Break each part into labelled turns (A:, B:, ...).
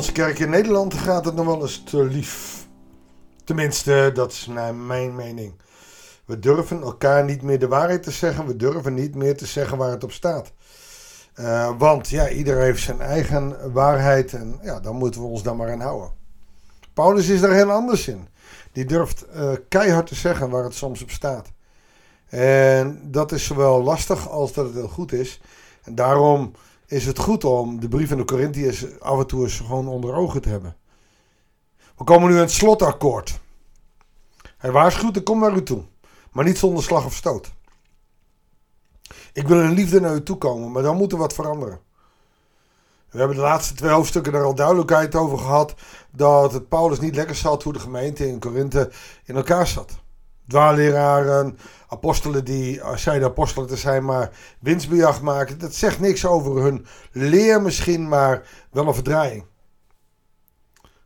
A: onze kerk in Nederland gaat het nog wel eens te lief. Tenminste, dat is naar mijn mening. We durven elkaar niet meer de waarheid te zeggen. We durven niet meer te zeggen waar het op staat. Uh, want ja, ieder heeft zijn eigen waarheid en ja, dan moeten we ons daar maar aan houden. Paulus is daar heel anders in. Die durft uh, keihard te zeggen waar het soms op staat. En dat is zowel lastig als dat het heel goed is. En daarom is het goed om de brief aan de Corinthiërs af en toe eens gewoon onder ogen te hebben. We komen nu aan het slotakkoord. Hij waarschuwt, ik kom naar u toe. Maar niet zonder slag of stoot. Ik wil in liefde naar u toe komen, maar dan moet er wat veranderen. We hebben de laatste twee hoofdstukken er al duidelijkheid over gehad dat het Paulus niet lekker zat hoe de gemeente in Korinthe in elkaar zat. Dwaalleraren, apostelen die zeiden apostelen te zijn, maar winstbejag maken. Dat zegt niks over hun leer misschien, maar wel een verdraaiing.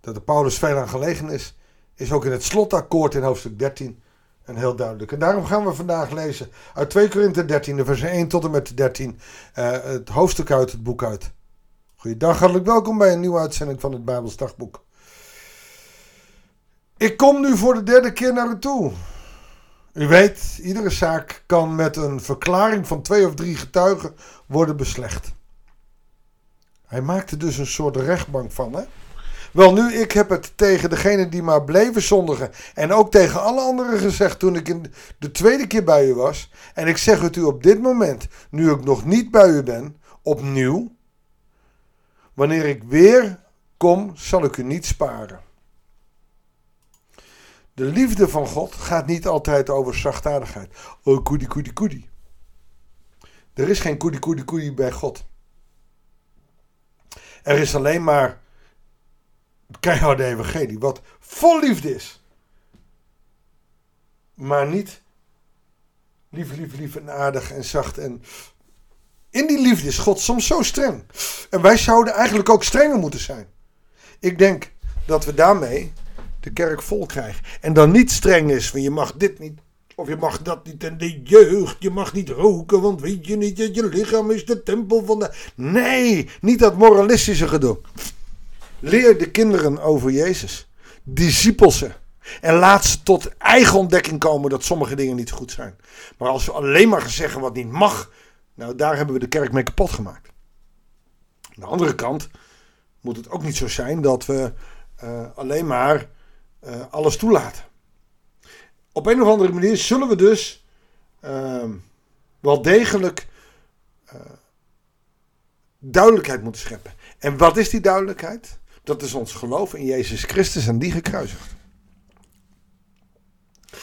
A: Dat de Paulus veel aan gelegen is, is ook in het slotakkoord in hoofdstuk 13 een heel duidelijk. En daarom gaan we vandaag lezen uit 2 Korinthe 13, vers 1 tot en met 13, uh, eh, het hoofdstuk uit het boek uit. Goeiedag, hartelijk welkom bij een nieuwe uitzending van het Bijbels Dagboek. Ik kom nu voor de derde keer naar u toe. U weet, iedere zaak kan met een verklaring van twee of drie getuigen worden beslecht. Hij maakte dus een soort rechtbank van, hè? Wel nu, ik heb het tegen degene die maar bleven zondigen en ook tegen alle anderen gezegd toen ik in de tweede keer bij u was. En ik zeg het u op dit moment, nu ik nog niet bij u ben, opnieuw. Wanneer ik weer kom, zal ik u niet sparen. De liefde van God gaat niet altijd over zachtaardigheid. Oh, koedie, koedie, koedie. Er is geen koedie, koedie, koedie bij God. Er is alleen maar keiharde evangelie, wat vol liefde is. Maar niet lief, lief, lief en aardig en zacht. En in die liefde is God soms zo streng. En wij zouden eigenlijk ook strenger moeten zijn. Ik denk dat we daarmee de kerk vol krijgen. En dan niet streng is, van je mag dit niet. Of je mag dat niet. En de jeugd, je mag niet roken, want weet je niet dat je lichaam is de tempel van de... Nee, niet dat moralistische gedoe. Leer de kinderen over Jezus. Discipel ze. En laat ze tot eigen ontdekking komen dat sommige dingen niet goed zijn. Maar als we alleen maar zeggen wat niet mag, nou daar hebben we de kerk mee kapot gemaakt. Aan de andere kant moet het ook niet zo zijn dat we uh, alleen maar uh, alles toelaten. Op een of andere manier zullen we dus uh, wel degelijk uh, duidelijkheid moeten scheppen. En wat is die duidelijkheid? Dat is ons geloof in Jezus Christus en die gekruisigd.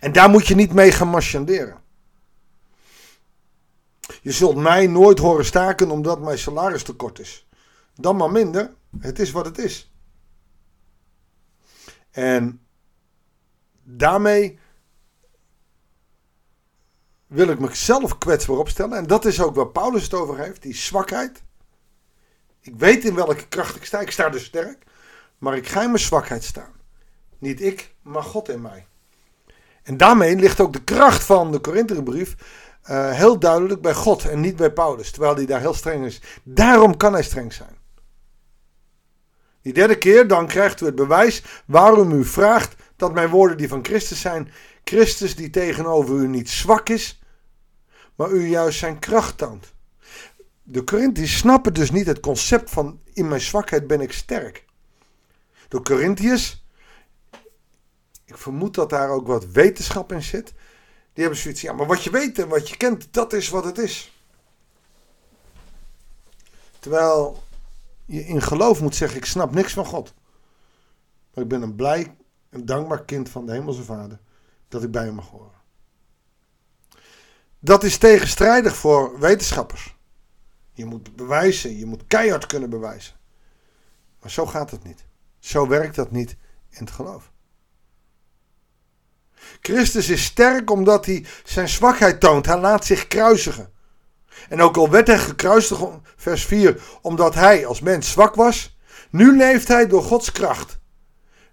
A: En daar moet je niet mee gaan marchanderen. Je zult mij nooit horen staken omdat mijn salaris te kort is. Dan maar minder. Het is wat het is. En daarmee wil ik mezelf kwetsbaar opstellen. En dat is ook waar Paulus het over heeft, die zwakheid. Ik weet in welke kracht ik sta. Ik sta dus sterk. Maar ik ga in mijn zwakheid staan. Niet ik, maar God in mij. En daarmee ligt ook de kracht van de Korinthebrief uh, heel duidelijk bij God en niet bij Paulus. Terwijl hij daar heel streng is. Daarom kan hij streng zijn. Die derde keer, dan krijgt u het bewijs waarom u vraagt dat mijn woorden die van Christus zijn. Christus die tegenover u niet zwak is, maar u juist zijn kracht toont. De Corinthiërs snappen dus niet het concept van in mijn zwakheid ben ik sterk. De Corinthiërs, ik vermoed dat daar ook wat wetenschap in zit. Die hebben zoiets, ja, maar wat je weet en wat je kent, dat is wat het is. Terwijl je in geloof moet zeggen, ik snap niks van God. Maar ik ben een blij en dankbaar kind van de Hemelse Vader dat ik bij hem mag horen. Dat is tegenstrijdig voor wetenschappers. Je moet bewijzen, je moet keihard kunnen bewijzen. Maar zo gaat het niet. Zo werkt dat niet in het geloof. Christus is sterk omdat hij zijn zwakheid toont. Hij laat zich kruisigen. En ook al werd hij gekruisigd, vers 4, omdat hij als mens zwak was, nu leeft hij door Gods kracht.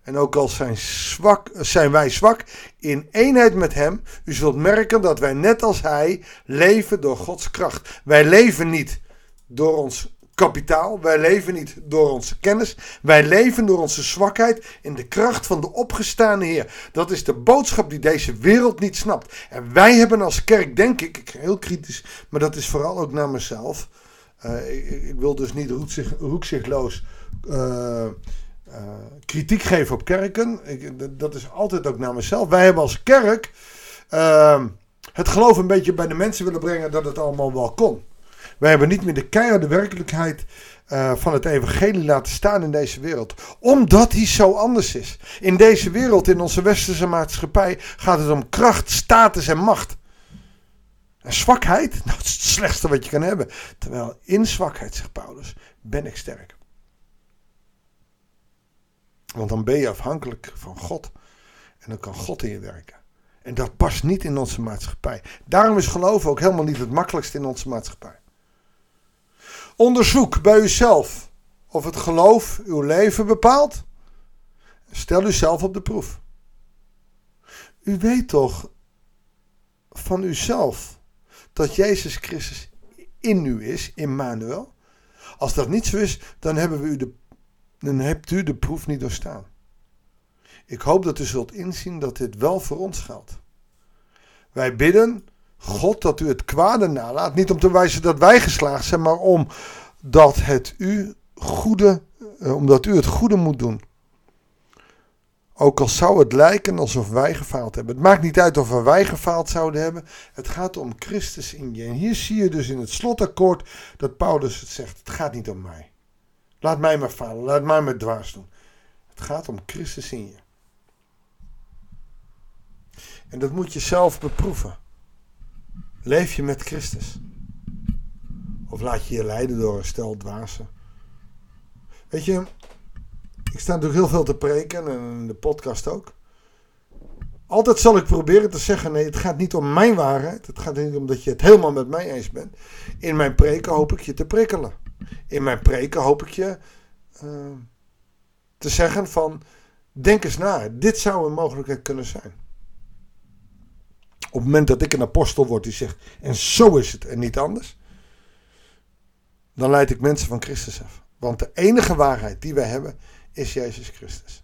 A: En ook al zijn, zwak, zijn wij zwak, in eenheid met hem, u zult merken dat wij net als hij leven door Gods kracht. Wij leven niet door ons kapitaal. Wij leven niet door onze kennis. Wij leven door onze zwakheid in de kracht van de opgestane Heer. Dat is de boodschap die deze wereld niet snapt. En wij hebben als kerk, denk ik, heel kritisch, maar dat is vooral ook naar mezelf. Uh, ik, wil dus niet roekzichtloos uh, uh, kritiek geven op kerken. Ik, dat is altijd ook naar mezelf. Wij hebben als kerk ehm, het geloof een beetje bij de mensen willen brengen dat het allemaal wel kon. Wij hebben niet meer de keiharde werkelijkheid uh, van het evangelie laten staan in deze wereld. Omdat die zo anders is. In deze wereld, in onze westerse maatschappij, gaat het om kracht, status en macht. En zwakheid, dat is het slechtste wat je kan hebben. Terwijl in zwakheid, zegt Paulus, ben ik sterk. Want dan ben je afhankelijk van God. En dan kan God in je werken. En dat past niet in onze maatschappij. Daarom is geloven ook helemaal niet het makkelijkste in onze maatschappij. Onderzoek bij uzelf of het geloof uw leven bepaalt. Stel uzelf op de proef. U weet toch van uzelf dat Jezus Christus in u is, Immanuel. Als dat niet zo is, dan, hebben we u de, dan hebt u de proef niet doorstaan. Ik hoop dat u zult inzien dat dit wel voor ons geldt. Wij bidden God dat u het kwade nalaat. Niet om te wijzen dat wij geslaagd zijn, maar om dat het u goede, eh, omdat u het goede moet doen. Ook al zou het lijken alsof wij gefaald hebben. Het maakt niet uit of wij gefaald zouden hebben. Het gaat om Christus in je. En hier zie je dus in het slotakkoord dat Paulus het zegt. Het gaat niet om mij. Laat mij maar falen. Laat mij maar dwars doen. Het gaat om Christus in je. En dat moet je zelf beproeven. Leef je met Christus? Of laat je je leiden door een stel dwazen? Weet je, ik sta natuurlijk heel veel te preken en in de podcast ook. Altijd zal ik proberen te zeggen: nee, het gaat niet om mijn waarheid. Het gaat niet om dat je het helemaal met mij eens bent. In mijn preken hoop ik je te prikkelen. In mijn preken hoop ik je uh, te zeggen: van denk eens na. Dit zou een mogelijkheid kunnen zijn. Op het moment dat ik een apostel word die zegt, en zo is het en niet anders, dan leid ik mensen van Christus af. Want de enige waarheid die wij hebben is Jezus Christus.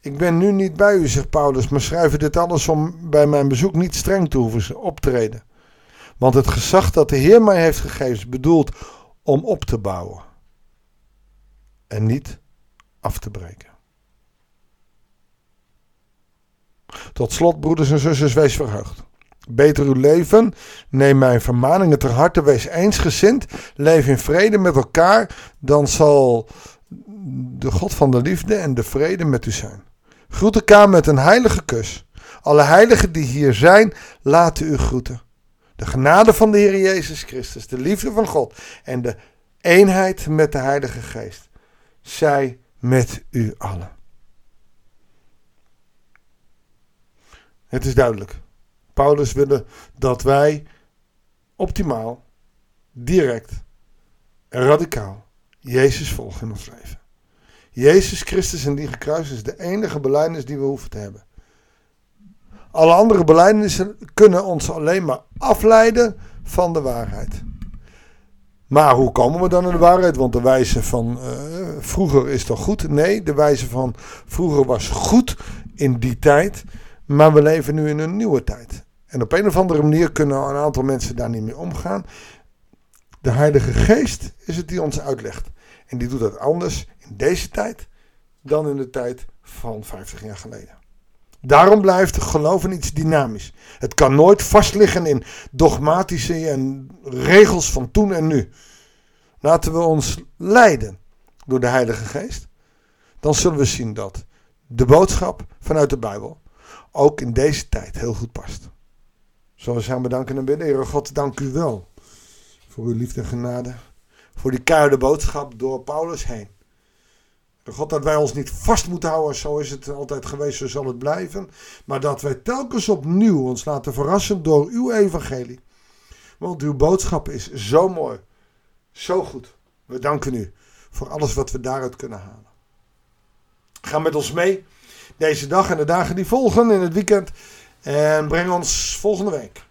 A: Ik ben nu niet bij u, zegt Paulus, maar schrijf dit alles om bij mijn bezoek niet streng te hoeven optreden. Want het gezag dat de Heer mij heeft gegeven is bedoeld om op te bouwen en niet af te breken. Tot slot, broeders en zusters, wees verheugd. Beter uw leven, neem mijn vermaningen ter harte, wees eensgezind, leef in vrede met elkaar, dan zal de God van de liefde en de vrede met u zijn. Groet elkaar met een heilige kus. Alle heiligen die hier zijn, laten u groeten. De genade van de Heer Jezus Christus, de liefde van God en de eenheid met de Heilige Geest, zij met u allen. Het is duidelijk. Paulus wilde dat wij optimaal, direct en radicaal Jezus volgen in ons leven. Jezus Christus en die gekruist is de enige belijdenis die we hoeven te hebben. Alle andere belijdenissen kunnen ons alleen maar afleiden van de waarheid. Maar hoe komen we dan in de waarheid? Want de wijze van uh, vroeger is toch goed? Nee, de wijze van vroeger was goed in die tijd. Maar we leven nu in een nieuwe tijd. En op een of andere manier kunnen een aantal mensen daar niet mee omgaan. De Heilige Geest is het die ons uitlegt. En die doet dat anders in deze tijd dan in de tijd van 50 jaar geleden. Daarom blijft geloven iets dynamisch. Het kan nooit vastliggen in dogmatische en regels van toen en nu. Laten we ons leiden door de Heilige Geest. Dan zullen we zien dat de boodschap vanuit de Bijbel ook in deze tijd heel goed past. Zullen we samen bedanken en bidden. Heer God, dank u wel voor uw liefde en genade. Voor die keiharde boodschap door Paulus heen. God, dat wij ons niet vast moeten houden, zo is het altijd geweest, zo zal het blijven. Maar dat wij telkens opnieuw ons laten verrassen door uw evangelie. Want uw boodschap is zo mooi, zo goed. We danken u voor alles wat we daaruit kunnen halen. Ga met ons mee deze dag en de dagen die volgen in het weekend. En breng ons volgende week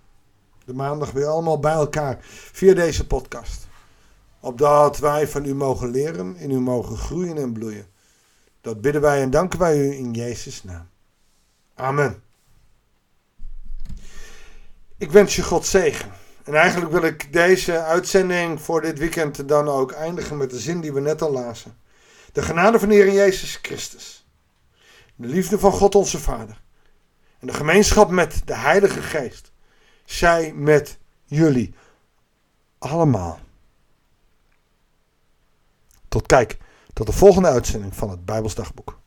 A: de maandag weer allemaal bij elkaar via deze podcast. Opdat wij van u mogen leren, in u mogen groeien en bloeien. Dat bidden wij en danken wij u in Jezus' naam. Amen. Ik wens je God zegen. En eigenlijk wil ik deze uitzending voor dit weekend dan ook eindigen met de zin die we net al lazen. De genade van de Heer Jezus Christus. De liefde van God onze Vader. En de gemeenschap met de Heilige Geest. Zij met jullie. Allemaal. Tot kijk, tot de volgende uitzending van het Bijbelsdagboek.